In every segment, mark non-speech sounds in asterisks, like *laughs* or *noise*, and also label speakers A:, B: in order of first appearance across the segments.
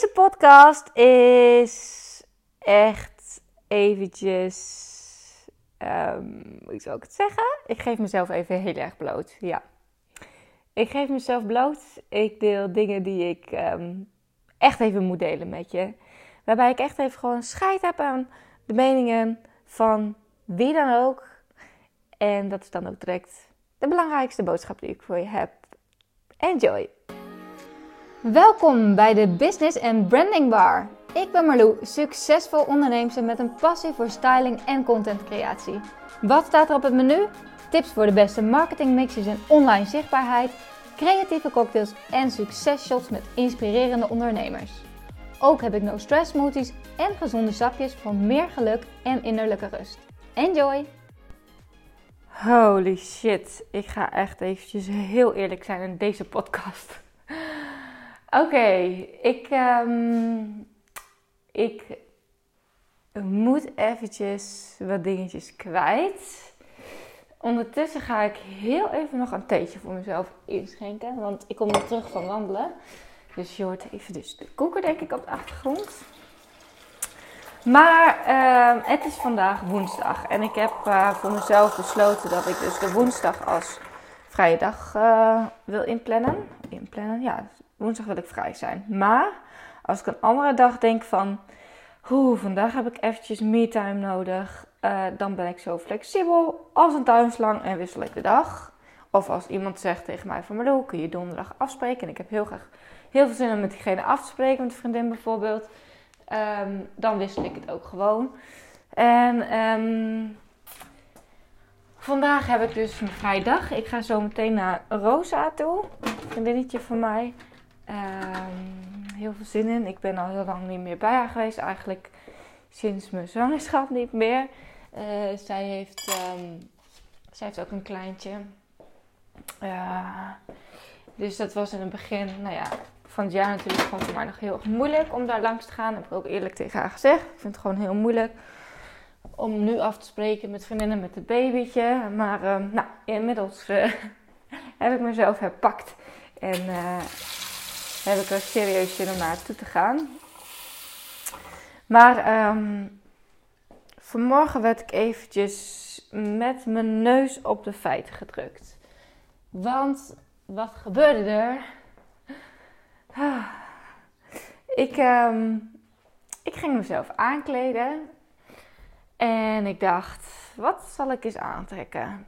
A: Deze podcast is echt eventjes. Um, hoe zou ik het zeggen? Ik geef mezelf even heel erg bloot. Ja. Ik geef mezelf bloot. Ik deel dingen die ik ehm, echt even moet delen met je. Waarbij ik echt even gewoon scheid heb aan de meningen van wie dan ook. En dat is dan ook direct de belangrijkste boodschap die ik voor je heb. Enjoy! Welkom bij de Business and Branding Bar. Ik ben Marlou, succesvol onderneemster met een passie voor styling en contentcreatie. Wat staat er op het menu? Tips voor de beste marketingmixes en online zichtbaarheid, creatieve cocktails en successhots met inspirerende ondernemers. Ook heb ik no stress smoothies en gezonde sapjes voor meer geluk en innerlijke rust. Enjoy! Holy shit, ik ga echt eventjes heel eerlijk zijn in deze podcast. Oké, ik, um, ik moet eventjes wat dingetjes kwijt. Ondertussen ga ik heel even nog een theetje voor mezelf inschenken. Want ik kom nu terug van wandelen. Dus je hoort even dus de koeken denk ik op de achtergrond. Maar uh, het is vandaag woensdag. En ik heb uh, voor mezelf besloten dat ik dus de woensdag als vrije dag uh, wil inplannen. Inplannen, ja, woensdag wil ik vrij zijn. Maar als ik een andere dag denk van, hoe vandaag heb ik eventjes me-time nodig, uh, dan ben ik zo flexibel als een tuinslang en wissel ik de dag. Of als iemand zegt tegen mij van Marlo, kun je donderdag afspreken? En ik heb heel graag heel veel zin om met diegene af te spreken, met een vriendin bijvoorbeeld. Um, dan wissel ik het ook gewoon. En um, vandaag heb ik dus een vrije dag. Ik ga zo meteen naar Rosa toe. Een vriendinnetje van mij. Um, heel veel zin in. Ik ben al heel lang niet meer bij haar geweest. Eigenlijk sinds mijn zwangerschap niet meer. Uh, zij, heeft, um, zij heeft ook een kleintje. Uh, dus dat was in het begin, nou ja, van het jaar natuurlijk gewoon voor mij nog heel moeilijk om daar langs te gaan. Dat heb ik ook eerlijk tegen haar gezegd. Ik vind het gewoon heel moeilijk om nu af te spreken met vriendinnen met het babytje. Maar uh, nou, inmiddels uh, *laughs* heb ik mezelf herpakt. En uh, heb ik er serieus zin om naartoe te gaan. Maar um, vanmorgen werd ik eventjes met mijn neus op de feiten gedrukt. Want wat gebeurde er? Ik, um, ik ging mezelf aankleden. En ik dacht, wat zal ik eens aantrekken?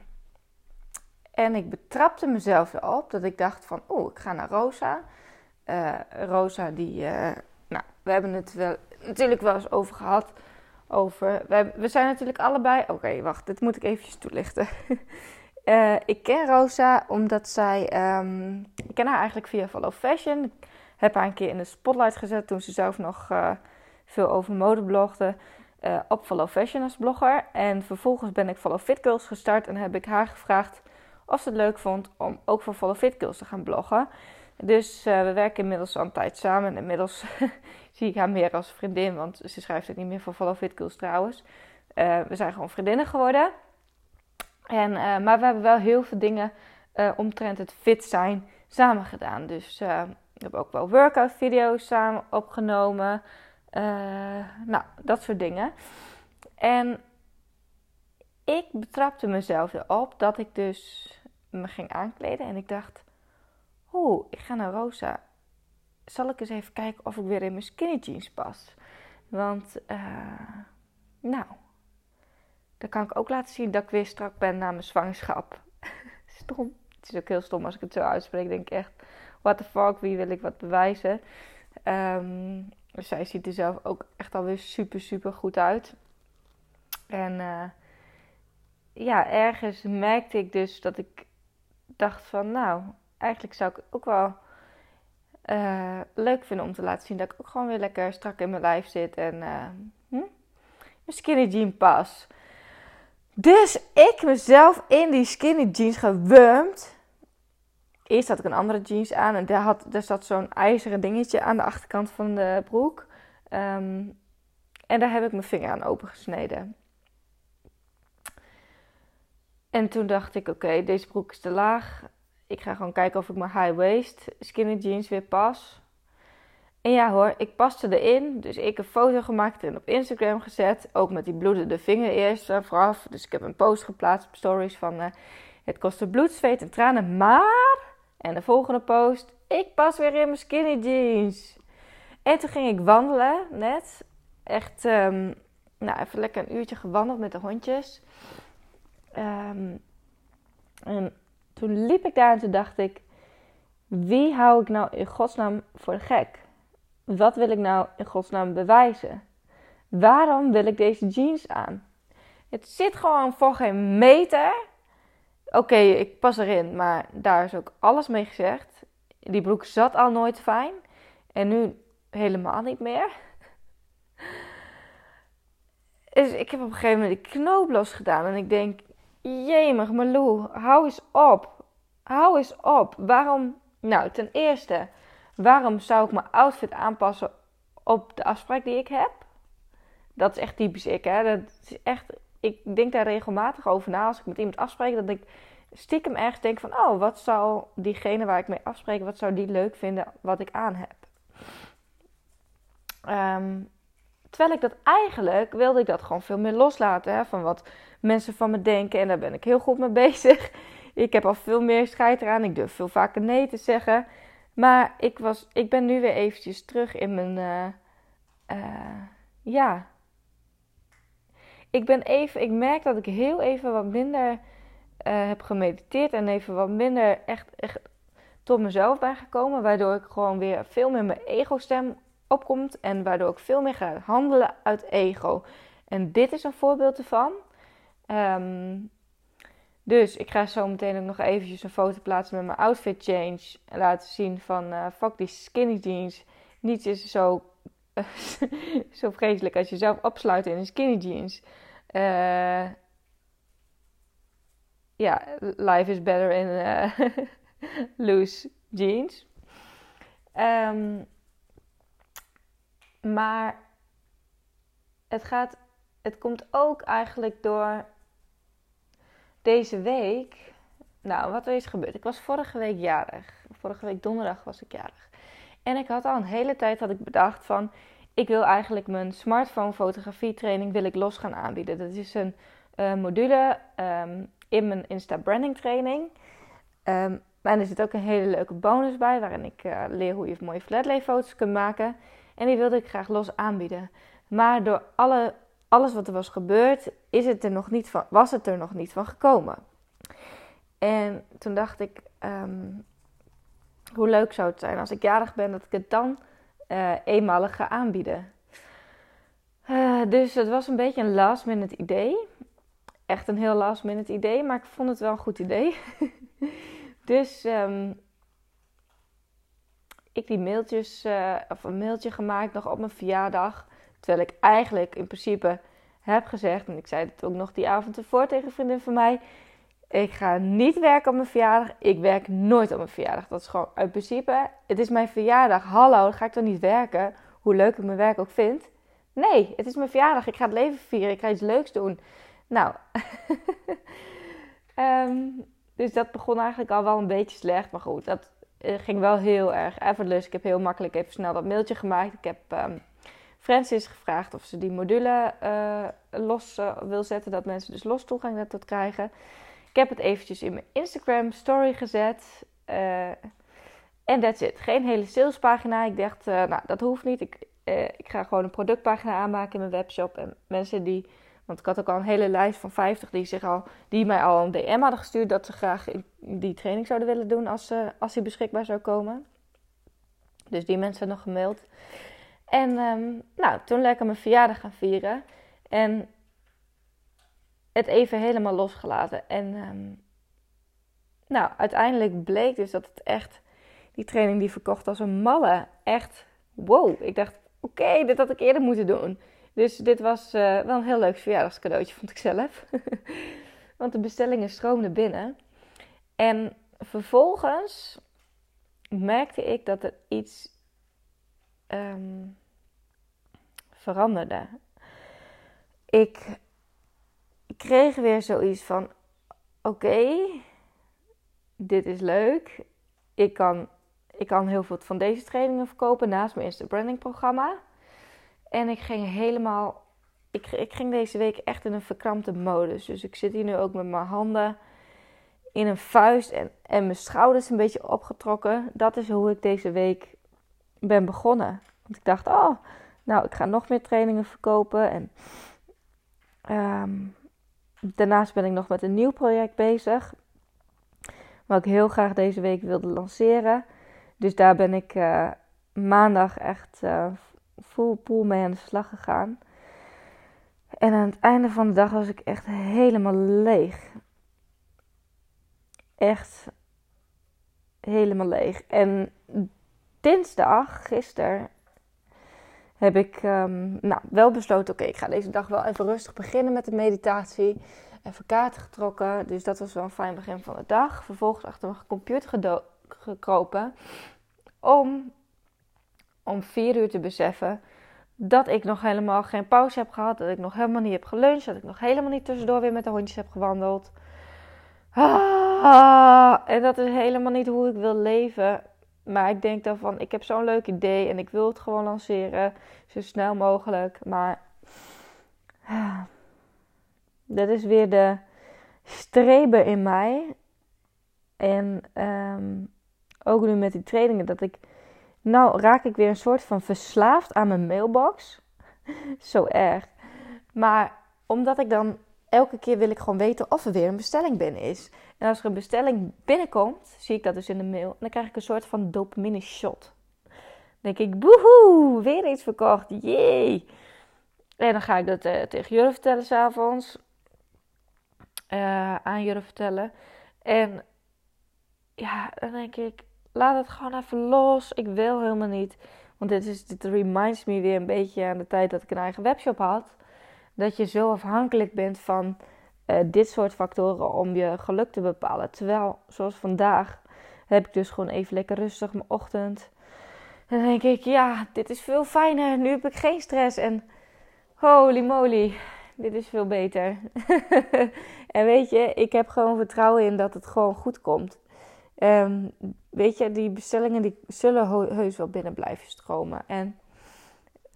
A: En ik betrapte mezelf erop dat ik dacht van, oh, ik ga naar Rosa. Uh, Rosa die, uh, nou, we hebben het wel, natuurlijk wel eens over gehad. Over, we, we zijn natuurlijk allebei, oké, wacht, dit moet ik eventjes toelichten. uh, *laughs* ik ken Rosa omdat zij, um, ik ken haar eigenlijk via Follow Fashion. Ik heb haar een keer in de spotlight gezet toen ze zelf nog veel over mode blogde. Op Follow Fashion als blogger. En vervolgens ben ik Follow Fit Girls gestart en heb ik haar gevraagd of ze het leuk vond om ook voor Follow Fit Girls te gaan bloggen. Dus uh, we werken inmiddels al een tijd samen. En inmiddels *laughs* zie ik haar meer als vriendin, want ze schrijft het niet meer voor Follow Fit Girls trouwens. Uh, we zijn gewoon vriendinnen geworden. En, maar we hebben wel heel veel dingen omtrent het fit zijn samen gedaan. Dus we hebben ook wel workout video's samen opgenomen. Nou, dat soort dingen. En ik betrapte mezelf erop dat ik dus me ging aankleden. En ik dacht, oeh, ik ga naar Rosa. Zal ik eens even kijken of ik weer in mijn skinny jeans pas? Want, uh, nou, dan kan ik ook laten zien dat ik weer strak ben na mijn zwangerschap. *laughs* stom. Het is ook heel stom als ik het zo uitspreek. Denk ik echt, what the fuck, wie wil ik wat bewijzen? Dus zij ziet er zelf ook echt alweer super, super goed uit. En uh, ja, ergens merkte ik dus dat ik dacht van, nou, eigenlijk zou ik ook wel uh, leuk vinden om te laten zien dat ik ook gewoon weer lekker strak in mijn lijf zit en uh, hm? mijn skinny jean pas. Dus ik mezelf in die skinny jeans gewurmd. Eerst had ik een andere jeans aan en daar, had, daar zat zo'n ijzeren dingetje aan de achterkant van de broek. Um, en daar heb ik mijn vinger aan opengesneden. En toen dacht ik, oké, deze broek is te laag. Ik ga gewoon kijken of ik mijn high waist skinny jeans weer pas. En ja hoor, ik paste erin. Dus ik een foto gemaakt en op Instagram gezet. Ook met die bloedende vinger eerst uh, vooraf. Dus ik heb een post geplaatst op stories van... Uh, het kostte bloed, zweet en tranen, maar... En de volgende post... Ik pas weer in mijn skinny jeans. En toen ging ik wandelen, net. Echt, um, nou, even lekker een uurtje gewandeld met de hondjes. Um, en toen liep ik daar en toen dacht ik... Wie hou ik nou in godsnaam voor gek? Wat wil ik nou in godsnaam bewijzen? Waarom wil ik deze jeans aan? Het zit gewoon voor geen meter. Oké, ik pas erin, maar daar is ook alles mee gezegd. Die broek zat al nooit fijn. En nu helemaal niet meer. *laughs* Dus ik heb op een gegeven moment de knoop los gedaan. En ik denk, jemig Malou, hou eens op. Hou eens op. Waarom? Nou, ten eerste, waarom zou ik mijn outfit aanpassen op de afspraak die ik heb? Dat is echt typisch ik, hè. Dat is echt, ik denk daar regelmatig over na als ik met iemand afspreek. Dat ik stiekem ergens denk van, oh, wat zou diegene waar ik mee afspreek, wat zou die leuk vinden wat ik aan heb? Ehm, terwijl ik dat eigenlijk wilde ik dat gewoon veel meer loslaten hè, van wat mensen van me denken. En daar ben ik heel goed mee bezig. Ik heb al veel meer scheid eraan. Ik durf veel vaker nee te zeggen. Maar ik, was, ik ben nu weer eventjes terug in mijn. Uh, uh, ja. Ik ben even. Ik merk dat ik heel even wat minder uh, heb gemediteerd. En even wat minder echt, echt tot mezelf ben gekomen. Waardoor ik gewoon weer veel meer mijn ego-stem opkomt. En waardoor ik veel meer ga handelen uit ego. En dit is een voorbeeld ervan. Um, dus ik ga zo meteen ook nog eventjes een foto plaatsen met mijn outfit change. En laten zien van uh, fuck die skinny jeans. Niets is zo, *laughs* zo vreselijk als je zelf opsluit in een skinny jeans. Uh, ja, life is better in uh, *laughs* loose jeans. Um, maar het gaat, het komt ook eigenlijk door deze week. Nou, wat er is gebeurd. Ik was vorige week jarig. Vorige week donderdag was ik jarig. En ik had al een hele tijd had ik bedacht van... Ik wil eigenlijk mijn smartphone fotografie training wil ik los gaan aanbieden. Dat is een uh, module um, in mijn Insta branding training. Um, maar er zit ook een hele leuke bonus bij. Waarin ik uh, leer hoe je mooie flatlay foto's kunt maken. En die wilde ik graag los aanbieden. Maar door alle alles wat er was gebeurd, is het er nog niet van, was het er nog niet van gekomen. En toen dacht ik, ehm, hoe leuk zou het zijn als ik jarig ben, dat ik het dan uh, eenmalig ga aanbieden. Uh, dus het was een beetje een last minute idee. Echt een heel last minute idee, maar ik vond het wel een goed idee. *laughs* dus um, ik die mailtjes, uh, of een mailtje gemaakt nog op mijn verjaardag. Terwijl ik eigenlijk in principe heb gezegd, en ik zei het ook nog die avond ervoor tegen een vriendin van mij. Ik ga niet werken op mijn verjaardag. Ik werk nooit op mijn verjaardag. Dat is gewoon uit principe. Het is mijn verjaardag. Hallo, dan ga ik dan niet werken. Hoe leuk ik mijn werk ook vind. Nee, het is mijn verjaardag. Ik ga het leven vieren. Ik ga iets leuks doen. Nou, um, *laughs* dus dat begon eigenlijk al wel een beetje slecht. Maar goed, dat eh, ging wel heel erg effortless. Ik heb heel makkelijk even snel dat mailtje gemaakt. Ik heb um, Francis gevraagd of ze die module uh, los uh, wil zetten, dat mensen dus los toegang daartoe krijgen. Ik heb het eventjes in mijn Instagram story gezet. Uh, en that's it. Geen hele salespagina. Ik dacht, nou, dat hoeft niet. Ik, ik ga gewoon een productpagina aanmaken in mijn webshop. En mensen die, want ik had ook al een hele lijst van 50 die, zich al, die mij al een DM hadden gestuurd dat ze graag die training zouden willen doen als, als die beschikbaar zou komen. Dus die mensen nog gemaild. En um, nou, toen lekker mijn verjaardag gaan vieren. En het even helemaal losgelaten. En um, nou, uiteindelijk bleek dus dat het echt... Die training die verkocht als een malle. Echt, wow. Ik dacht, oké, dit had ik eerder moeten doen. Dus dit was uh, wel een heel leuk verjaardagscadeautje, vond ik zelf. *laughs* Want de bestellingen stroomden binnen. En vervolgens merkte ik dat er iets um, veranderde. Ik kreeg weer zoiets van: oké, dit is leuk. Ik kan ik kan heel veel van deze trainingen verkopen naast mijn Insta branding programma. En ik ging helemaal. Ik, ik ging deze week echt in een verkrampte modus. Dus ik zit hier nu ook met mijn handen in een vuist en, en mijn schouders een beetje opgetrokken. Dat is hoe ik deze week ben begonnen. Want ik dacht, oh, nou, ik ga nog meer trainingen verkopen. En ehm, daarnaast ben ik nog met een nieuw project bezig. Wat ik heel graag deze week wilde lanceren. Dus daar ben ik uh, maandag echt uh, full pool mee aan de slag gegaan. En aan het einde van de dag was ik echt helemaal leeg. Echt helemaal leeg. En dinsdag, gisteren, heb ik um, nou, wel besloten: oké, ik ga deze dag wel even rustig beginnen met de meditatie. Even kaarten getrokken. Dus dat was wel een fijn begin van de dag. Vervolgens achter mijn computer gekropen. Om om vier uur te beseffen dat ik nog helemaal geen pauze heb gehad. Dat ik nog helemaal niet heb geluncht. Dat ik nog helemaal niet tussendoor weer met de hondjes heb gewandeld. Ah, en dat is helemaal niet hoe ik wil leven. Maar ik denk dan van, ik heb zo'n leuk idee en ik wil het gewoon lanceren. Zo snel mogelijk. Maar ah, dat is weer de streber in mij. En ehm, ook nu met die trainingen, dat ik... Nou raak ik weer een soort van verslaafd aan mijn mailbox. *laughs* Zo erg. Maar omdat ik dan elke keer wil ik gewoon weten of er weer een bestelling binnen is. En als er een bestelling binnenkomt, zie ik dat dus in de mail. En dan krijg ik een soort van dopamine shot. Denk ik, boehoe, weer iets verkocht, jee. En dan ga ik dat uh, tegen jullie vertellen s'avonds. Uh, aan jullie vertellen. En ja, dan denk ik, laat het gewoon even los. Ik wil helemaal niet. Want dit, is, dit reminds me weer een beetje aan de tijd dat ik een eigen webshop had. Dat je zo afhankelijk bent van uh, dit soort factoren om je geluk te bepalen. Terwijl, zoals vandaag, heb ik dus gewoon even lekker rustig mijn ochtend. En dan denk ik, ja, dit is veel fijner. Nu heb ik geen stress. En holy moly, dit is veel beter. *laughs* en weet je, ik heb gewoon vertrouwen in dat het gewoon goed komt. Um, weet je, die bestellingen die zullen heus wel binnen blijven stromen. En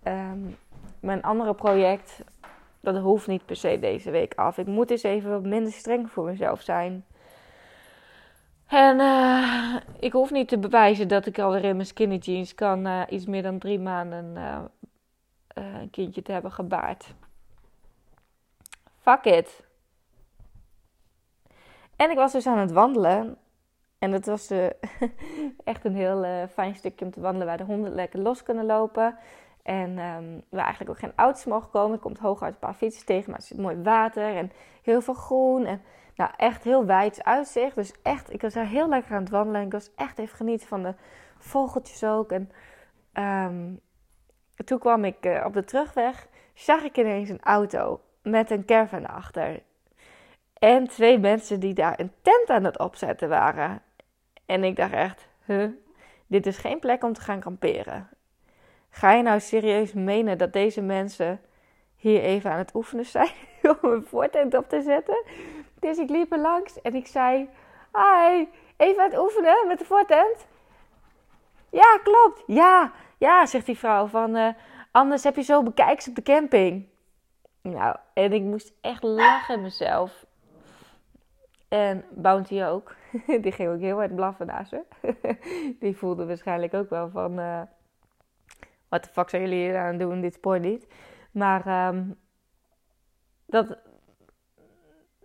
A: um, mijn andere project, dat hoeft niet per se deze week af. Ik moet eens even wat minder streng voor mezelf zijn. En uh, ik hoef niet te bewijzen dat ik alweer in mijn skinny jeans kan uh, iets meer dan drie maanden uh, een kindje te hebben gebaard. Fuck it. En ik was dus aan het wandelen en dat was *laughs* echt een heel fijn stukje om te wandelen waar de honden lekker los kunnen lopen. En um, waar eigenlijk ook geen auto's mogen komen. Er komt hooguit een paar fietsen tegen, maar er zit mooi water en heel veel groen. En nou, echt heel wijd uitzicht. Dus echt, ik was daar heel lekker aan het wandelen. En ik was echt even genieten van de vogeltjes ook. En um, toen kwam ik uh, op de terugweg, zag ik ineens een auto met een caravan achter. En twee mensen die daar een tent aan het opzetten waren. En ik dacht echt, huh, dit is geen plek om te gaan kamperen. Ga je nou serieus menen dat deze mensen hier even aan het oefenen zijn *laughs* om een voortent op te zetten? Dus ik liep er langs en ik zei, hi, even aan het oefenen met de voortent? Ja, klopt. Ja, ja, zegt die vrouw van, uh, anders heb je zo bekijks op de camping. Nou, en ik moest echt lachen *laughs* mezelf. En Bounty ook. *laughs* Die ging ook heel hard blaffen naast ze. Die voelde waarschijnlijk ook wel van... Uh, wat de fuck zijn jullie hier aan het doen? Dit spoort niet. Maar um, dat,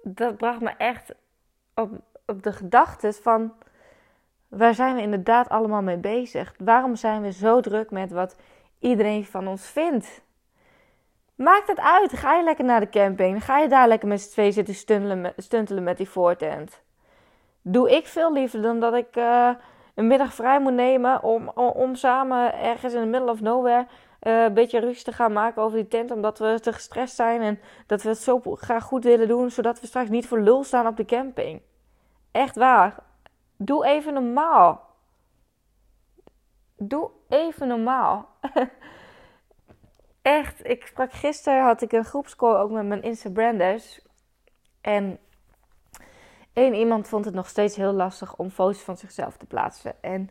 A: dat bracht me echt op, op de gedachten van... Waar zijn we inderdaad allemaal mee bezig? Waarom zijn we zo druk met wat iedereen van ons vindt? Maakt het uit. Ga je lekker naar de camping. ga je daar lekker met z'n twee zitten stuntelen, met die voortent. Doe ik veel liever dan dat ik uh, een middag vrij moet nemen om, om, samen ergens in the middle of nowhere uh, een beetje ruzie te gaan maken over die tent. Omdat we te gestrest zijn en dat we het zo graag goed willen doen. Zodat we straks niet voor lul staan op de camping. Echt waar. Doe even normaal. Doe even normaal. *laughs* echt, ik sprak gisteren, had ik een groepscall ook met mijn Instabranders. En één iemand vond het nog steeds heel lastig om foto's van zichzelf te plaatsen. En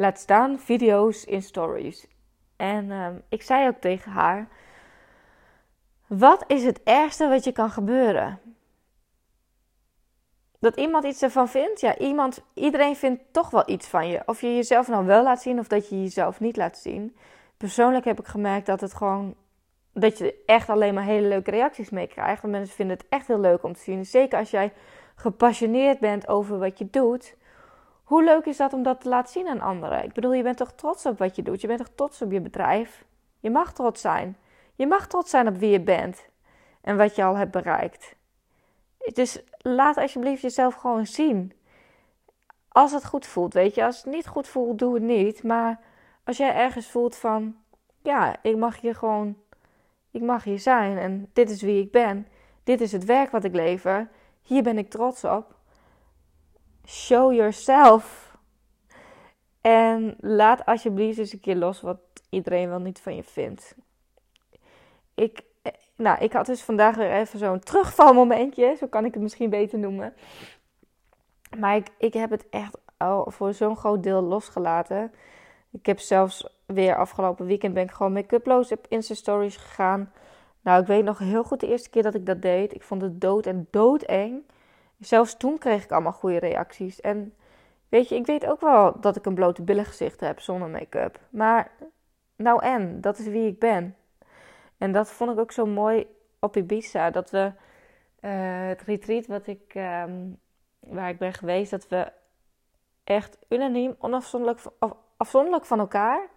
A: Laat staan video's in stories. En ehm, ik zei ook tegen haar: Wat is het ergste wat je kan gebeuren? Dat iemand iets ervan vindt? Ja, iemand, iedereen vindt toch wel iets van je. Of je jezelf nou wel laat zien of dat je jezelf niet laat zien. Persoonlijk heb ik gemerkt dat het gewoon. Dat je echt alleen maar hele leuke reacties mee krijgt. Mensen vinden het echt heel leuk om te zien. Zeker als jij gepassioneerd bent over wat je doet. Hoe leuk is dat om dat te laten zien aan anderen? Ik bedoel, je bent toch trots op wat je doet? Je bent toch trots op je bedrijf? Je mag trots zijn. Je mag trots zijn op wie je bent en wat je al hebt bereikt. Dus laat alsjeblieft jezelf gewoon zien. Als het goed voelt, weet je. Als het niet goed voelt, doe het niet. Maar als jij ergens voelt van, ja, ik mag hier gewoon, ik mag hier zijn en dit is wie ik ben. Dit is het werk wat ik lever. Hier ben ik trots op. Show yourself. En laat alsjeblieft eens een keer los wat iedereen wel niet van je vindt. Ik, nou, ik had dus vandaag weer even zo'n terugvalmomentje. Zo kan ik het misschien beter noemen. Maar ik, ik heb het echt al voor zo'n groot deel losgelaten. Ik heb zelfs weer afgelopen weekend ben ik gewoon make-uploos op Insta Stories gegaan. Nou, ik weet nog heel goed de eerste keer dat ik dat deed. Ik vond het dood en doodeng. Zelfs toen kreeg ik allemaal goede reacties. En weet je, ik weet ook wel dat ik een blote billengezicht heb zonder make-up. Maar nou en, dat is wie ik ben. En dat vond ik ook zo mooi op Ibiza. Dat we uh, het retreat wat ik, um, waar ik ben geweest, dat we echt unaniem, onafzonderlijk afzonderlijk van elkaar,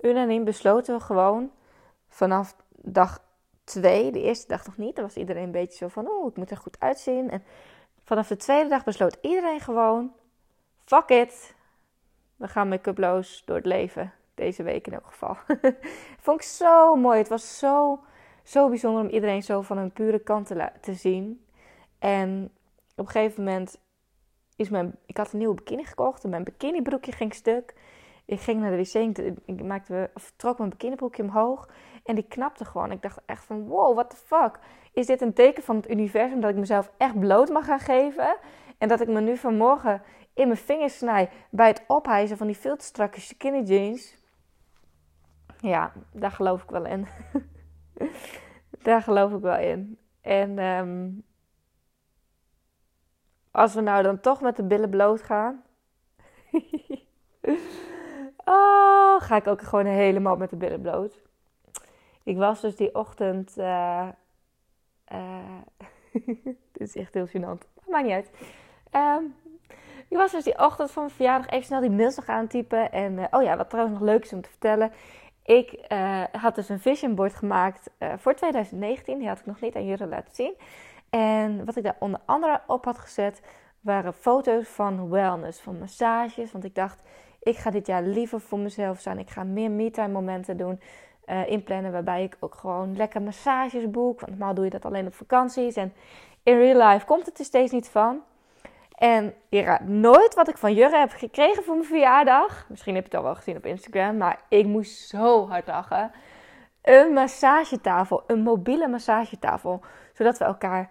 A: unaniem besloten we gewoon vanaf dag twee, de eerste dag nog niet, dan was iedereen een beetje zo van, oh, ik moet er goed uitzien. En vanaf de tweede dag besloot iedereen gewoon, fuck it, we gaan make-uploos door het leven. Deze week in elk geval. *laughs* Vond ik zo mooi. Het was zo, zo bijzonder om iedereen zo van een pure kant te, te zien. En op een gegeven moment is mijn... Ik had een nieuwe bikini gekocht en mijn bikinibroekje ging stuk. Ik ging naar de wc, ik maakte, of trok mijn bikinibroekje omhoog en die knapte gewoon. Ik dacht echt van, wow, what the fuck? Is dit een teken van het universum dat ik mezelf echt bloot mag gaan geven? En dat ik me nu vanmorgen in mijn vingers snij bij het ophijzen van die veel te strakke skinny jeans. Ja, daar geloof ik wel in. *laughs* daar geloof ik wel in. En um, als we nou dan toch met de billen bloot gaan. *laughs* oh, ga ik ook gewoon helemaal met de billen bloot. Ik was dus die ochtend. Uh, *laughs* dit is echt heel gênant. Maar maakt niet uit. Um, ik was dus die ochtend van mijn verjaardag even snel die mails nog aan typen. En uh, oh ja, wat trouwens nog leuk is om te vertellen. Ik had dus een vision board gemaakt voor 2019. Die had ik nog niet aan jullie laten zien. En wat ik daar onder andere op had gezet waren foto's van wellness, van massages. Want ik dacht, ik ga dit jaar liever voor mezelf zijn. Ik ga meer me-time momenten doen. Uh, inplannen waarbij ik ook gewoon lekker massages boek. Want normaal doe je dat alleen op vakanties. En in real life komt het er steeds niet van. En je raadt nooit wat ik van Jurre heb gekregen voor mijn verjaardag. Misschien heb je het al wel gezien op Instagram, maar ik moest zo hard lachen. Een massagetafel, een mobiele massagetafel. Zodat we elkaar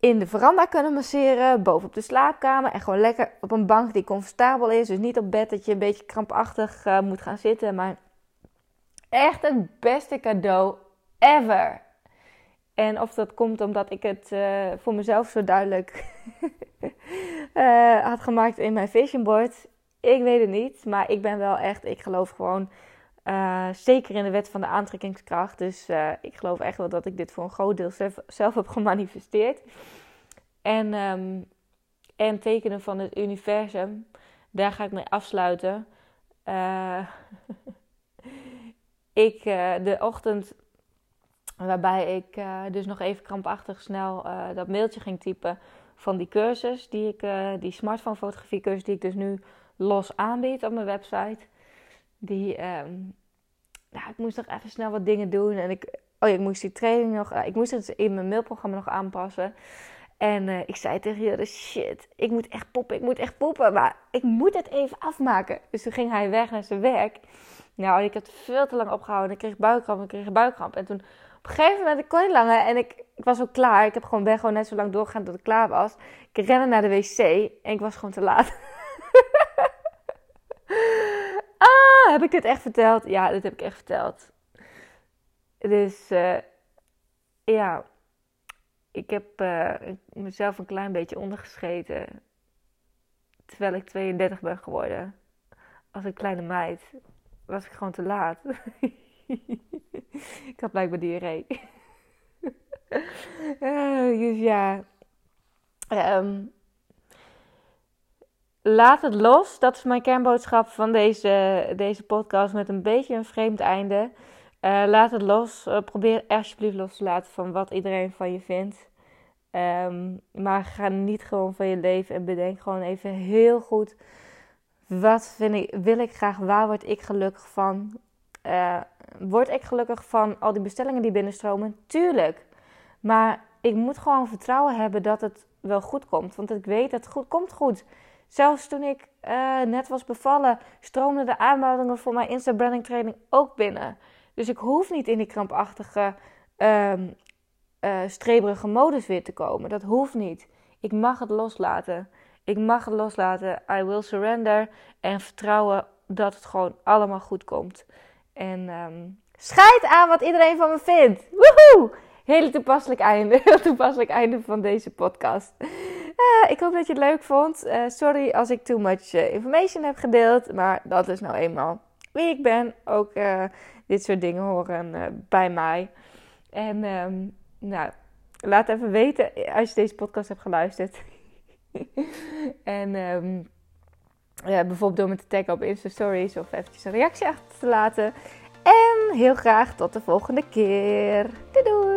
A: in de veranda kunnen masseren, boven op de slaapkamer. En gewoon lekker op een bank die comfortabel is. Dus niet op bed dat je een beetje krampachtig uh, moet gaan zitten. Maar echt het beste cadeau ever. En of dat komt omdat ik het uh, voor mezelf zo duidelijk uh, *laughs* had gemaakt in mijn vision board. Ik weet het niet, maar ik ben wel echt, ik geloof gewoon uh, zeker in de wet van de aantrekkingskracht. Dus ik geloof echt wel dat ik dit voor een groot deel zelf, heb gemanifesteerd. En, um, en tekenen van het universum, daar ga ik mee afsluiten. *laughs* ik, de ochtend Waarbij ik uh, dus nog even krampachtig snel uh, dat mailtje ging typen van die cursus, die, ik, die smartphone fotografie cursus die ik dus nu los aanbied op mijn website. Die, um, nou, ik moest nog even snel wat dingen doen en ik, oh ik moest die training nog, ik moest het in mijn mailprogramma nog aanpassen. En ik zei tegen jullie, shit, ik moet echt poppen, ik moet echt poppen, maar ik moet het even afmaken. Dus toen ging hij weg naar zijn werk. Nou, ik heb veel te lang opgehouden. Ik kreeg buikkramp, ik kreeg buikkramp. En toen op een gegeven moment, ik kon niet langer en ik, ik was ook klaar. Ik heb gewoon, ben gewoon net zo lang doorgegaan tot ik klaar was. Ik rende naar de wc en ik was gewoon te laat. *laughs* ah, heb ik dit echt verteld? Ja, dit heb ik echt verteld. Dus uh, ja, ik heb mezelf een klein beetje ondergescheten. Terwijl ik 32 ben geworden. Als een kleine meid was ik gewoon te laat. *laughs* ik had blijkbaar diarree. uh, *laughs* dus ja. Um, laat het los. Dat is mijn kernboodschap van deze, deze podcast met een beetje een vreemd einde. Uh, laat het los. Uh, probeer alsjeblieft los te laten van wat iedereen van je vindt. Um, maar ga niet gewoon van je leven en bedenk gewoon even heel goed. Wat vind ik, wil ik graag? Waar word ik gelukkig van? Uh, word ik gelukkig van al die bestellingen die binnenstromen? Tuurlijk. Maar ik moet gewoon vertrouwen hebben dat het wel goed komt. Want ik weet dat het goed komt goed. Zelfs toen ik uh, net was bevallen, stroomden de aanmeldingen voor mijn Insta Branding Training ook binnen. Dus ik hoef niet in die krampachtige, um, uh, streberige modus weer te komen. Dat hoeft niet. Ik mag het loslaten. Ik mag het loslaten. I will surrender. En vertrouwen dat het gewoon allemaal goed komt. En um, scheid aan wat iedereen van me vindt. Woehoe! Hele toepasselijk einde. *laughs* Heel toepasselijk einde van deze podcast. Uh, ik hoop dat je het leuk vond. Uh, sorry als ik too much uh, information heb gedeeld. Maar dat is nou eenmaal wie ik ben. Ook dit soort dingen horen bij mij. En um, nou, laat even weten als je deze podcast hebt geluisterd. *laughs* en ja, bijvoorbeeld door me te taggen op Insta Stories of eventjes een reactie achter te laten. En heel graag tot de volgende keer. Doei doei!